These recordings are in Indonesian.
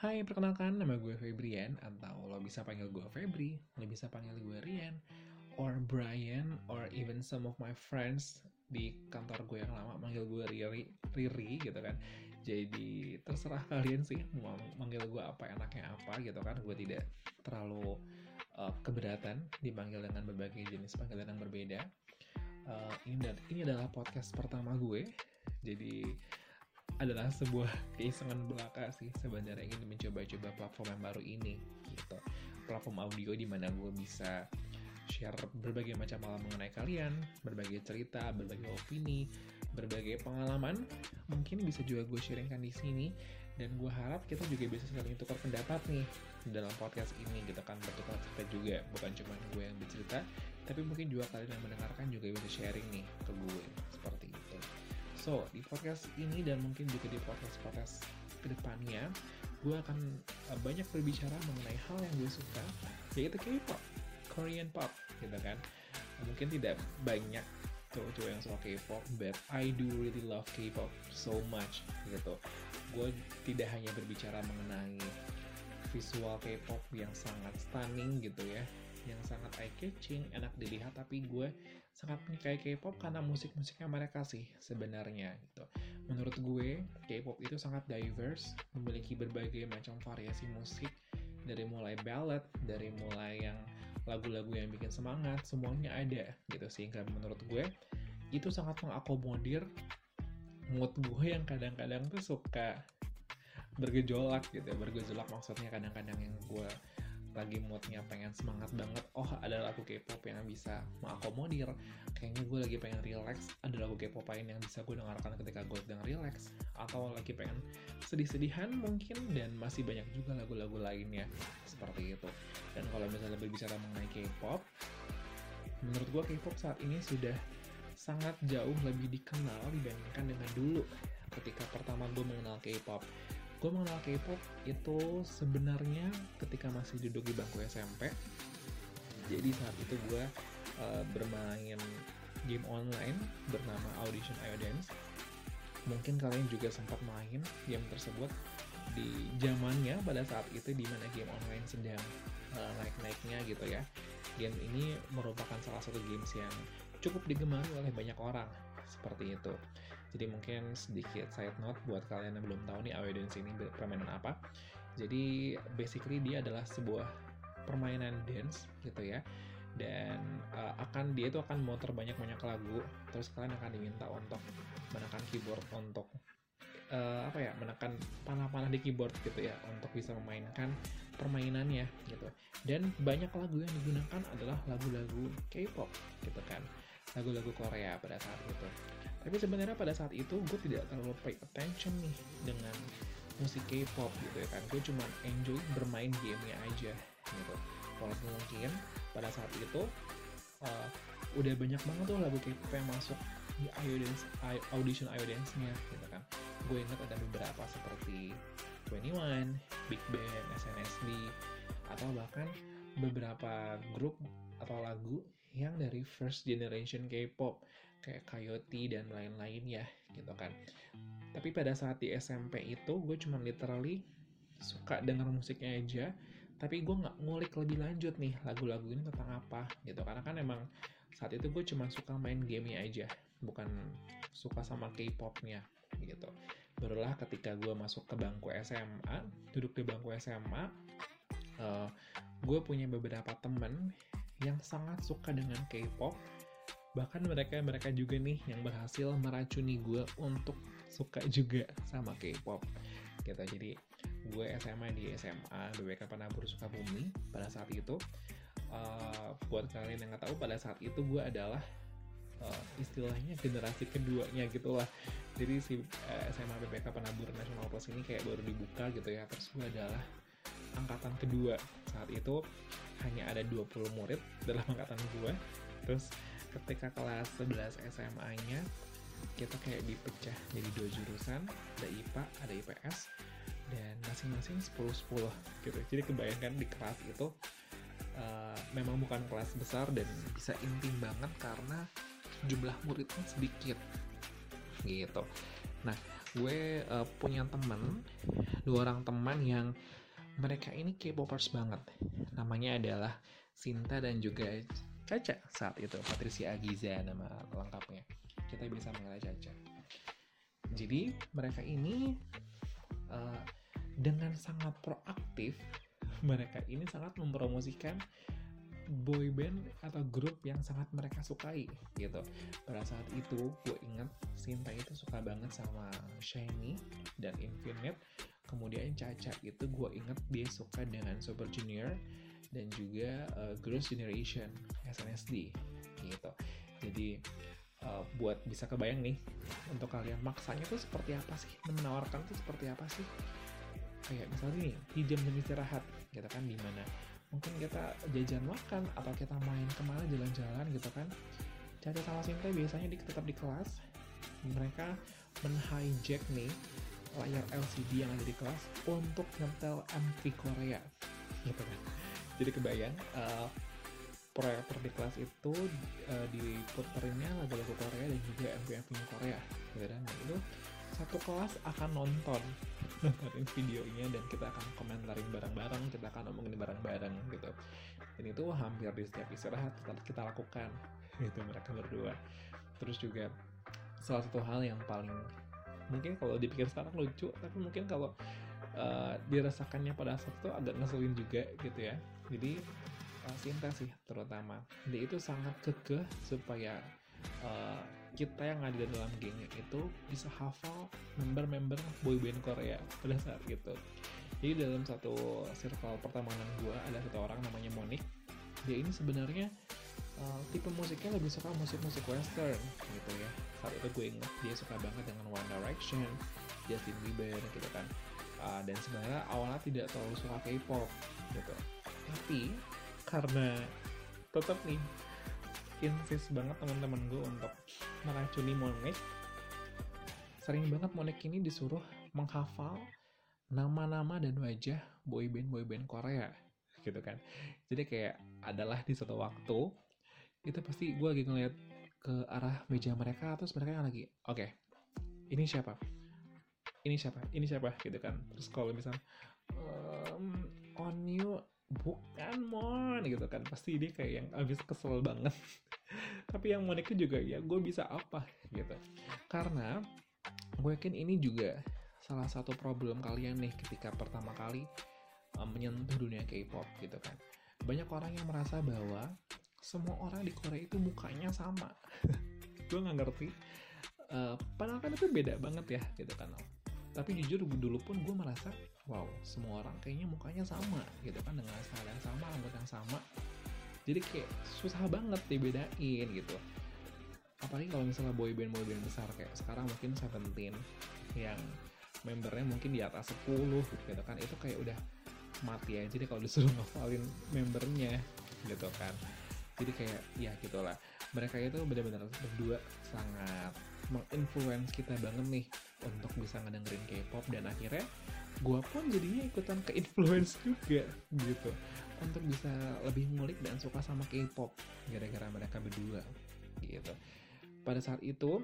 Hai, perkenalkan nama gue Febrian atau lo bisa panggil gue Febri, lo bisa panggil gue Rian, or Brian, or even some of my friends di kantor gue yang lama manggil gue Riri, Riri gitu kan. Jadi terserah kalian sih mau manggil gue apa enaknya apa gitu kan. Gue tidak terlalu uh, keberatan dipanggil dengan berbagai jenis panggilan yang berbeda. Uh, ini, ini adalah podcast pertama gue. Jadi adalah sebuah keisengan belaka sih sebenarnya ingin mencoba-coba platform yang baru ini gitu. Platform audio di mana gue bisa share berbagai macam hal mengenai kalian berbagai cerita berbagai opini berbagai pengalaman. Mungkin bisa juga gue sharingkan di sini. Dan gue harap kita juga bisa saling tukar pendapat nih dalam podcast ini gitu kan. Bertukar cerita juga bukan cuma gue yang bercerita tapi mungkin juga kalian yang mendengarkan juga bisa sharing nih ke gue seperti itu So, di podcast ini dan mungkin juga di podcast-podcast ke depannya, gue akan uh, banyak berbicara mengenai hal yang gue suka, yaitu K-pop, Korean pop, gitu kan. Mungkin tidak banyak cowok-cowok yang suka K-pop, but I do really love K-pop so much, gitu. Gue tidak hanya berbicara mengenai visual K-pop yang sangat stunning gitu ya, yang sangat eye-catching, enak dilihat, tapi gue sangat menyukai K-pop karena musik-musiknya mereka sih sebenarnya gitu. Menurut gue, K-pop itu sangat diverse, memiliki berbagai macam variasi musik, dari mulai ballad, dari mulai yang lagu-lagu yang bikin semangat, semuanya ada gitu. Sehingga menurut gue, itu sangat mengakomodir mood gue yang kadang-kadang tuh suka bergejolak gitu ya. bergejolak maksudnya kadang-kadang yang gue lagi moodnya pengen semangat banget oh ada lagu K-pop yang bisa mengakomodir. Kayaknya gue lagi pengen relax ada lagu K-pop lain yang bisa gue dengarkan ketika gue sedang relax atau lagi pengen sedih-sedihan mungkin dan masih banyak juga lagu-lagu lainnya seperti itu. Dan kalau misalnya berbicara mengenai K-pop menurut gue K-pop saat ini sudah sangat jauh lebih dikenal dibandingkan dengan dulu ketika pertama gue mengenal K-pop gue mengenal K-pop itu sebenarnya ketika masih duduk di bangku SMP jadi saat itu gue uh, bermain game online bernama Audition Io Dance. Mungkin kalian juga sempat main game tersebut di zamannya pada saat itu di mana game online sedang uh, naik-naiknya gitu ya. Game ini merupakan salah satu games yang cukup digemari oleh banyak orang seperti itu. Jadi mungkin sedikit side note buat kalian yang belum tahu nih Away ini permainan apa. Jadi basically dia adalah sebuah permainan dance gitu ya. Dan uh, akan dia itu akan muter banyak-banyak lagu, terus kalian akan diminta untuk menekan keyboard untuk uh, apa ya menekan panah-panah di keyboard gitu ya untuk bisa memainkan permainannya gitu dan banyak lagu yang digunakan adalah lagu-lagu K-pop gitu kan lagu-lagu Korea pada saat itu. Tapi sebenarnya pada saat itu gue tidak terlalu pay attention nih dengan musik K-pop gitu ya kan. Gue cuma enjoy bermain gamenya aja gitu. Walaupun mungkin pada saat itu uh, udah banyak banget tuh lagu K-pop yang masuk di Dance, audition Dance-nya gitu kan. Gue ingat ada beberapa seperti 21, Big Bang, SNSD, atau bahkan beberapa grup atau lagu yang dari first generation K-pop kayak Coyote dan lain-lain ya gitu kan. Tapi pada saat di SMP itu gue cuma literally suka denger musiknya aja, tapi gue nggak ngulik lebih lanjut nih lagu-lagu ini tentang apa gitu karena kan emang saat itu gue cuma suka main gamenya aja, bukan suka sama K-popnya gitu. Barulah ketika gue masuk ke bangku SMA, duduk di bangku SMA, uh, gue punya beberapa temen yang sangat suka dengan K-pop. Bahkan mereka mereka juga nih yang berhasil meracuni gue untuk suka juga sama K-pop. Gitu jadi gue SMA di SMA BBK Penabur Sukabumi pada saat itu. Uh, buat kalian yang nggak tahu pada saat itu gue adalah uh, istilahnya generasi keduanya gitu lah. Jadi si uh, eh, SMA BBK Penabur Nasional Plus ini kayak baru dibuka gitu ya. Terus gue adalah angkatan kedua. Saat itu hanya ada 20 murid dalam angkatan gue terus ketika kelas 11 SMA-nya kita kayak dipecah jadi dua jurusan ada IPA ada IPS dan masing-masing 10-10 gitu. Jadi kebayangkan di kelas itu uh, memang bukan kelas besar dan bisa intim banget karena jumlah muridnya sedikit gitu. Nah gue uh, punya temen dua orang teman yang mereka ini K-popers banget. Namanya adalah Sinta dan juga Caca saat itu. Patricia Agiza nama lengkapnya. Kita bisa mengenal Caca. Jadi mereka ini uh, dengan sangat proaktif mereka ini sangat mempromosikan boy band atau grup yang sangat mereka sukai gitu. Pada saat itu gue inget Sinta itu suka banget sama Shiny dan Infinite. Kemudian Caca itu gue inget dia suka dengan Super Junior dan juga uh, Girls Generation SNSD gitu. Jadi uh, buat bisa kebayang nih untuk kalian maksanya tuh seperti apa sih? Menawarkan tuh seperti apa sih? Kayak misalnya nih di jam-jam istirahat gitu kan di mana mungkin kita jajan makan atau kita main ke mana jalan-jalan gitu kan. Caca sama Sinta biasanya di, tetap di kelas. Mereka men-hijack nih layar LCD yang ada di kelas untuk nyetel MV Korea. Gitu kan. Jadi kebayang uh, proyektor di kelas itu uh, diputerinnya lagu-lagu Korea dan juga MV-MV Korea. Gitu kan. Nah, itu satu kelas akan nonton nontonin videonya dan kita akan komentarin bareng-bareng kita akan ngomongin bareng-bareng gitu. Dan itu hampir di setiap istirahat kita, kita lakukan itu mereka berdua. Terus juga salah satu hal yang paling mungkin kalau dipikir sekarang lucu tapi mungkin kalau uh, dirasakannya pada saat itu agak ngeselin juga gitu ya. Jadi uh, Sinta sih terutama. Dia itu sangat kekeh supaya uh, kita yang ada dalam gengnya itu bisa hafal member-member boyband Korea pada saat itu jadi dalam satu circle pertemanan gue ada satu orang namanya Monik dia ini sebenarnya uh, tipe musiknya lebih suka musik-musik western gitu ya. Saat itu gue inget dia suka banget dengan One Direction Justin Bieber gitu kan. Uh, dan sebenarnya awalnya tidak terlalu suka K-pop gitu. Tapi karena tetap nih insist banget teman-teman gue untuk meracuni Monek sering banget Monek ini disuruh menghafal nama-nama dan wajah boyband boyband Korea gitu kan. Jadi kayak adalah di suatu waktu itu pasti gue lagi ngeliat ke arah meja mereka terus mereka yang lagi oke okay, ini siapa? Ini siapa? Ini siapa? Gitu kan. Terus kalau misal um, on you bukan mon gitu kan. Pasti dia kayak yang abis kesel banget. Tapi yang Monica juga ya gue bisa apa gitu. Karena gue yakin ini juga salah satu problem kalian nih ketika pertama kali um, menyentuh dunia K-pop gitu kan. Banyak orang yang merasa bahwa semua orang di Korea itu mukanya sama. Gue nggak ngerti. Uh, padahal kan itu beda banget ya gitu kan. Tapi jujur dulu pun gue merasa wow semua orang kayaknya mukanya sama gitu kan dengan style yang sama rambut yang sama. Jadi kayak susah banget dibedain gitu. Apalagi kalau misalnya boyband boyband besar kayak sekarang mungkin Seventeen yang membernya mungkin di atas 10 gitu kan. Itu kayak udah mati aja deh kalau disuruh ngafalin membernya gitu kan. Jadi kayak ya gitulah. Mereka itu benar-benar berdua sangat menginfluence kita banget nih untuk bisa ngedengerin K-pop dan akhirnya gue pun jadinya ikutan ke influence juga gitu. Untuk bisa lebih ngulik dan suka sama K-pop gara-gara mereka berdua gitu. Pada saat itu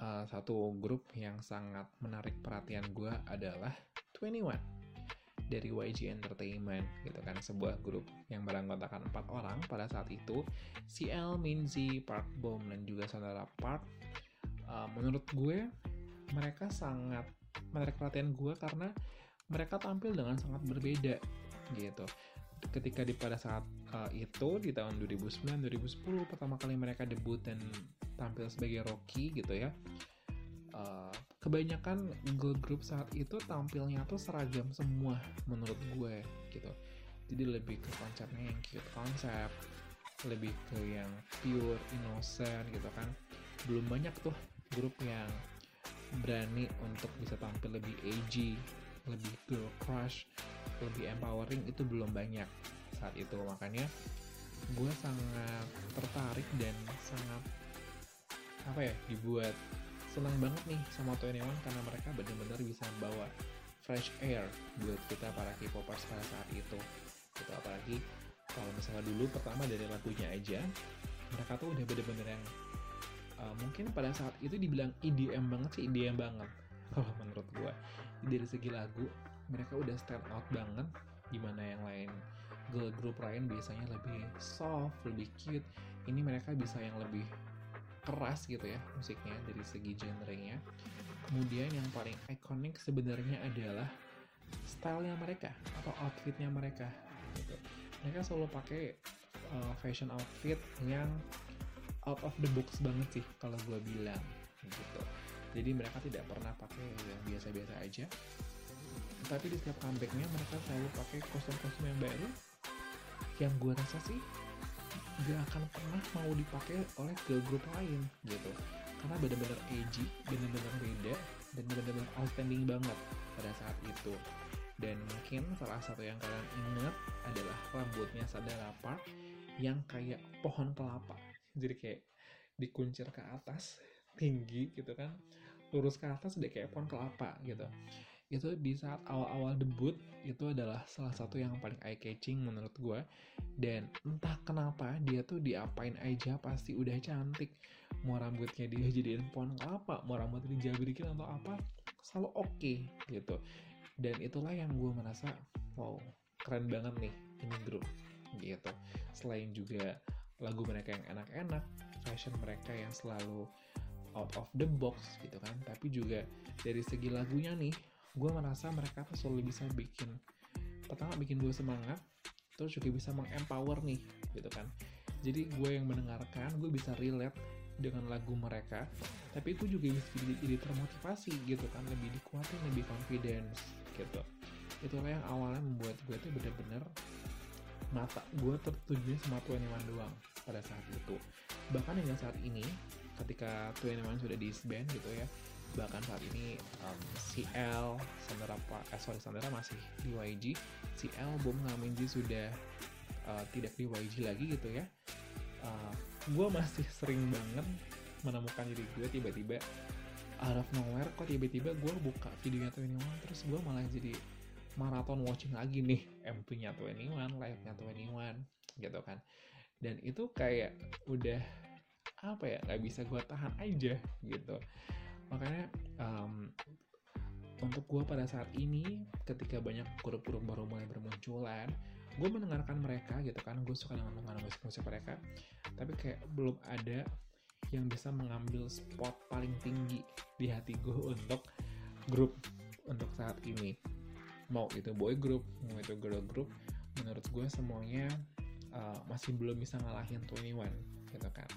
uh, satu grup yang sangat menarik perhatian gue adalah 21 dari YG Entertainment gitu kan. Sebuah grup yang beranggotakan empat orang. Pada saat itu CL, Minzy, Park Bom dan juga saudara Park uh, menurut gue mereka sangat menarik perhatian gue karena mereka tampil dengan sangat berbeda gitu. Ketika di pada saat uh, itu di tahun 2009 2010 pertama kali mereka debut dan tampil sebagai Rocky gitu ya uh, kebanyakan girl group saat itu tampilnya tuh seragam semua menurut gue gitu. Jadi lebih ke konsepnya yang cute konsep lebih ke yang pure innocent gitu kan. Belum banyak tuh grup yang berani untuk bisa tampil lebih edgy lebih girl crush lebih empowering itu belum banyak saat itu. Makanya gue sangat tertarik dan sangat apa ya dibuat senang banget nih sama One karena mereka benar-benar bisa bawa fresh air buat kita para K-popers pada saat itu. Gitu apalagi kalau misalnya dulu pertama dari lagunya aja mereka tuh udah bener-bener yang mungkin pada saat itu dibilang EDM banget sih EDM banget kalau menurut gue dari segi lagu mereka udah stand out banget gimana yang lain girl group lain biasanya lebih soft lebih cute. Ini mereka bisa yang lebih keras gitu ya musiknya dari segi genrenya. Kemudian yang paling ikonik sebenarnya adalah stylenya mereka atau outfitnya mereka gitu. Mereka selalu pakai uh, fashion outfit yang out of the box banget sih kalau gue bilang gitu. Jadi mereka tidak pernah pakai yang biasa-biasa aja. Tapi di setiap comebacknya mereka selalu pakai kostum-kostum yang baru. Yang gue rasa sih gak akan pernah mau dipakai oleh girl group lain gitu. Karena benar-benar edgy, benar-benar beda dan benar-benar outstanding banget pada saat itu. Dan mungkin salah satu yang kalian ingat adalah rambutnya Sadara Park yang kayak pohon kelapa jadi kayak dikuncir ke atas tinggi gitu kan. Lurus ke atas udah kayak pohon kelapa gitu. Itu di saat awal-awal debut itu adalah salah satu yang paling eye catching menurut gue dan entah kenapa dia tuh diapain aja pasti udah cantik. Mau rambutnya dia jadiin pohon kelapa mau rambutnya dijabrikin atau apa selalu oke okay, gitu. Dan itulah yang gue merasa wow keren banget nih ini grup gitu. Selain juga lagu mereka yang enak-enak fashion mereka yang selalu out of the box gitu kan. Tapi juga dari segi lagunya nih gue merasa mereka tuh selalu bisa bikin pertama bikin gue semangat terus juga bisa mengempower nih gitu kan. Jadi gue yang mendengarkan gue bisa relate dengan lagu mereka tapi gue juga bisa jadi, jadi termotivasi gitu kan lebih dikuatin lebih confidence gitu. Itulah yang awalnya membuat gue tuh bener-bener mata gue tertuju sama Twenty One doang pada saat itu. Bahkan hingga saat ini ketika Twenty One sudah disband gitu ya bahkan saat ini um, CL Sandra eh, sorry Sandra masih di YG CL Bom Ngaminji sudah uh, tidak di YG lagi gitu ya. Uh, gue masih sering banget menemukan diri gue tiba-tiba out of nowhere kok tiba-tiba gue buka videonya Twenty One terus gue malah jadi maraton watching lagi nih Twenty One live-nya Twenty One gitu kan dan itu kayak udah apa ya nggak bisa gue tahan aja gitu. Makanya um, untuk gue pada saat ini ketika banyak grup-grup baru mulai bermunculan gue mendengarkan mereka gitu kan. Gue suka dengan mendengar musik-musik mereka. Tapi kayak belum ada yang bisa mengambil spot paling tinggi di hati gue untuk grup untuk saat ini. Mau itu boy group mau itu girl group menurut gue semuanya uh, masih belum bisa ngalahin 21 gitu kan.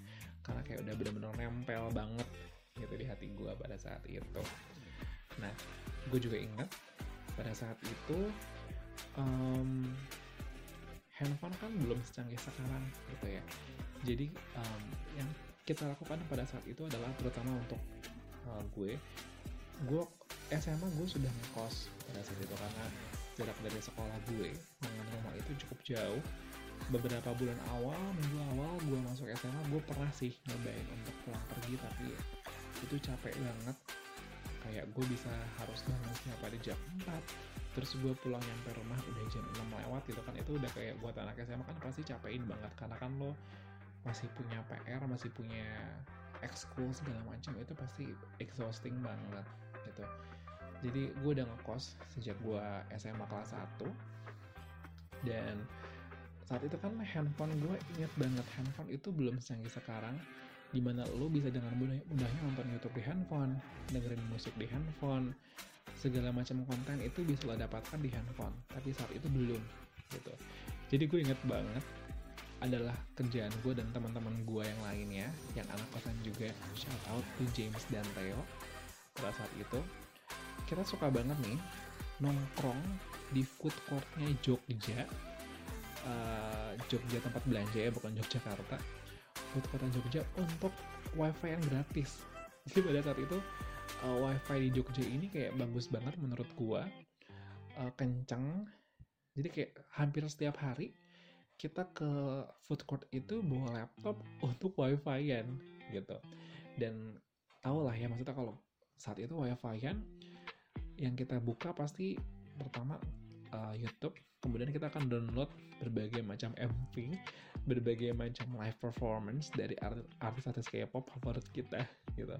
Karena kayak udah bener-bener nempel banget gitu di hati gue pada saat itu. Nah gue juga ingat pada saat itu um, handphone kan belum secanggih sekarang gitu ya. Jadi um, yang kita lakukan pada saat itu adalah terutama untuk uh, gue gue SMA gue sudah ngekos pada saat itu karena jarak dari sekolah gue dengan rumah itu cukup jauh beberapa bulan awal minggu awal gue masuk SMA gue pernah sih nyobain untuk pulang pergi tapi itu capek banget. Kayak gue bisa harus bangun hari jam 4 terus gue pulang nyampe rumah udah jam 6 lewat gitu kan. Itu udah kayak buat anak SMA kan pasti capekin banget karena kan lo masih punya PR masih punya ekskul segala macam itu pasti exhausting banget gitu. Jadi gue udah ngekos sejak gue SMA kelas 1 dan saat itu kan handphone gue inget banget handphone itu belum secanggih sekarang di mana lo bisa dengan mudah mudahnya nonton YouTube di handphone dengerin musik di handphone segala macam konten itu bisa lo dapatkan di handphone tapi saat itu belum gitu. Jadi gue inget banget adalah kerjaan gue dan teman-teman gue yang lainnya yang anak kosan juga. Shout out to James dan Theo. Pada saat itu kita suka banget nih nongkrong di food courtnya Jogja uh, Jogja tempat belanja ya bukan Yogyakarta. Food kota Jogja untuk wifi yang gratis. Jadi pada saat itu uh, wifi di Jogja ini kayak bagus banget menurut gua. Uh, kenceng. Jadi kayak hampir setiap hari kita ke food court itu bawa laptop untuk wifi-an gitu. Dan tau lah ya maksudnya kalau saat itu wifi-an yang kita buka pasti pertama uh, YouTube kemudian kita akan download berbagai macam MV, berbagai macam live performance dari artis-artis K-pop favorit kita gitu.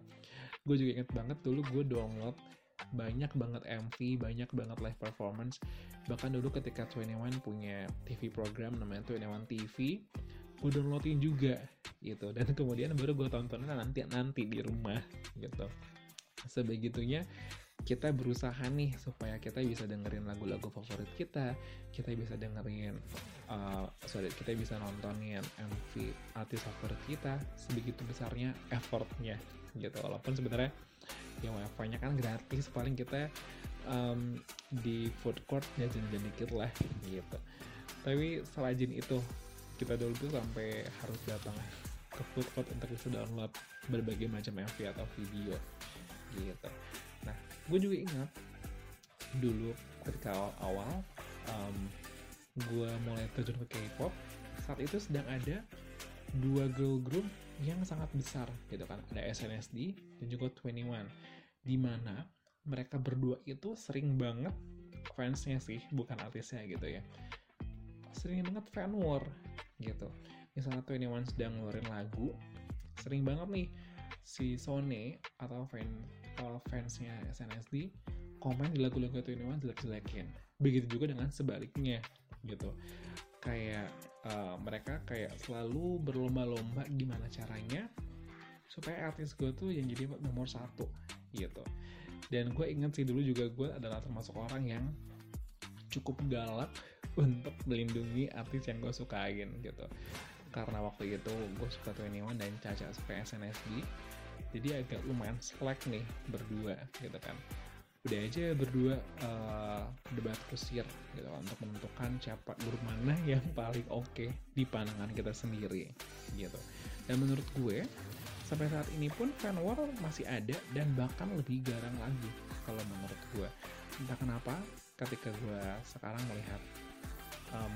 Gue juga inget banget dulu gue download banyak banget MV banyak banget live performance. Bahkan dulu ketika 21 punya TV program namanya 21 TV gue downloadin juga gitu. Dan kemudian baru gue tonton nanti nanti di rumah gitu. Sebegitunya kita berusaha nih supaya kita bisa dengerin lagu-lagu favorit kita, kita bisa dengerin, uh, sorry, kita bisa nontonin MV artis favorit kita, sebegitu besarnya effortnya gitu. Walaupun sebenarnya yang wifi-nya kan gratis, paling kita um, di food court jajan-jajan dikit lah gitu. Tapi selajin itu kita dulu tuh sampai harus datang ke food court untuk bisa download berbagai macam MV atau video gitu gue juga ingat dulu ketika awal-awal um, gue mulai terjun ke K-pop saat itu sedang ada dua girl group yang sangat besar gitu kan. Ada SNSD dan juga 21 di mana mereka berdua itu sering banget fansnya sih bukan artisnya gitu ya. Sering banget fan war gitu. Misalnya 21 sedang ngeluarin lagu sering banget nih si Sony atau fan uh, fansnya SNSD komen di lagu-lagu One jelek-jelekin. Begitu juga dengan sebaliknya gitu. Kayak uh, mereka kayak selalu berlomba-lomba gimana caranya supaya artis gue tuh yang jadi nomor satu gitu. Dan gue inget sih dulu juga gue adalah termasuk orang yang cukup galak untuk melindungi artis yang gue sukain gitu. Karena waktu itu gue suka One dan Caca suka SNSD jadi agak lumayan slack nih berdua gitu kan. Udah aja berdua uh, debat kusir gitu kan, untuk menentukan siapa grup mana yang paling oke okay di pandangan kita sendiri gitu. Dan menurut gue sampai saat ini pun fan war masih ada dan bahkan lebih garang lagi kalau menurut gue. Entah kenapa ketika gue sekarang melihat um,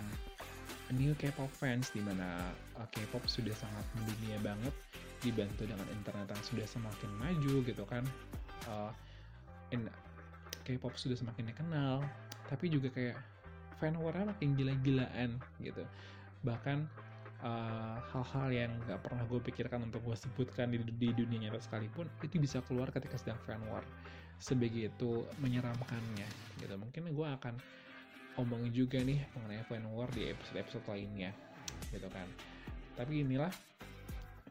new K-pop fans di mana uh, K-pop sudah sangat mendunia banget dibantu dengan internet yang sudah semakin maju gitu kan. Uh, K-pop sudah semakin dikenal tapi juga kayak fan warnya makin gila-gilaan gitu. Bahkan uh, hal-hal uh, yang gak pernah gue pikirkan untuk gue sebutkan di, di dunia nyata sekalipun itu bisa keluar ketika sedang fan war. Sebegitu menyeramkannya gitu. Mungkin gue akan omongin juga nih mengenai fan war di episode-episode lainnya gitu kan. Tapi inilah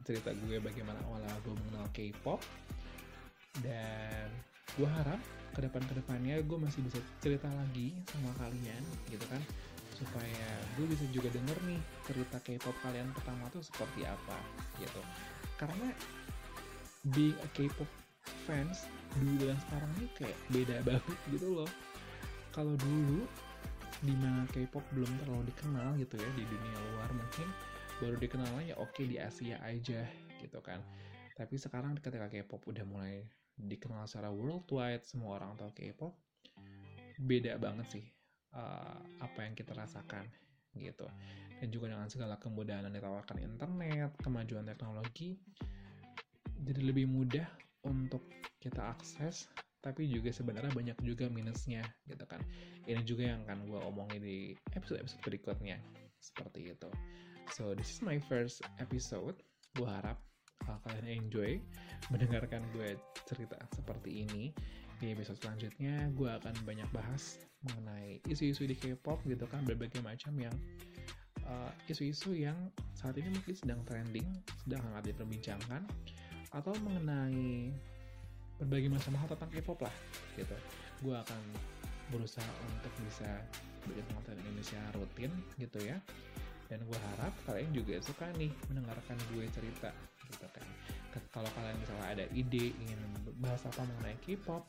cerita gue bagaimana awalnya gue mengenal K-pop. Dan gue harap ke depan ke depannya gue masih bisa cerita lagi sama kalian gitu kan. Supaya gue bisa juga denger nih cerita K-pop kalian pertama tuh seperti apa gitu. Karena being a K-pop fans dulu dan sekarang ini kayak beda banget gitu loh. Kalau dulu di mana K-pop belum terlalu dikenal gitu ya di dunia luar mungkin baru dikenalnya ya oke di Asia aja gitu kan. Tapi sekarang ketika K-pop udah mulai dikenal secara worldwide semua orang tahu K-pop beda banget sih uh, apa yang kita rasakan gitu. Dan juga dengan segala kemudahan yang ditawarkan internet kemajuan teknologi jadi lebih mudah untuk kita akses tapi juga sebenarnya banyak juga minusnya gitu kan. Ini juga yang akan gue omongin di episode-episode berikutnya seperti itu So this is my first episode. Gue harap uh, kalian enjoy mendengarkan gue cerita seperti ini. Di episode selanjutnya gue akan banyak bahas mengenai isu-isu di K-pop gitu kan berbagai macam yang uh, isu-isu uh, yang saat ini mungkin sedang trending, sedang hangat diperbincangkan atau mengenai berbagai macam hal tentang K-pop lah gitu. Gue akan berusaha untuk bisa bikin konten Indonesia rutin gitu ya dan gue harap kalian juga suka nih mendengarkan gue cerita gitu kan. Kalau kalian misalnya ada ide ingin bahas apa mengenai K-pop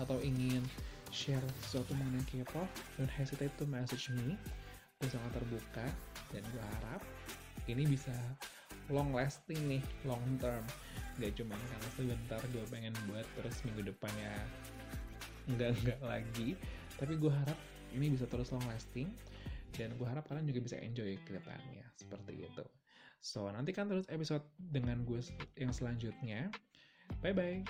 atau ingin share sesuatu mengenai K-pop don't hesitate to message me. Gue sangat terbuka dan gue harap ini bisa long lasting nih long term. Gak cuma karena sebentar gue pengen buat terus minggu depannya enggak enggak lagi. Tapi gue harap ini bisa terus long lasting dan gue harap kalian juga bisa enjoy ke depannya seperti itu. So nantikan terus episode dengan gue yang selanjutnya. Bye bye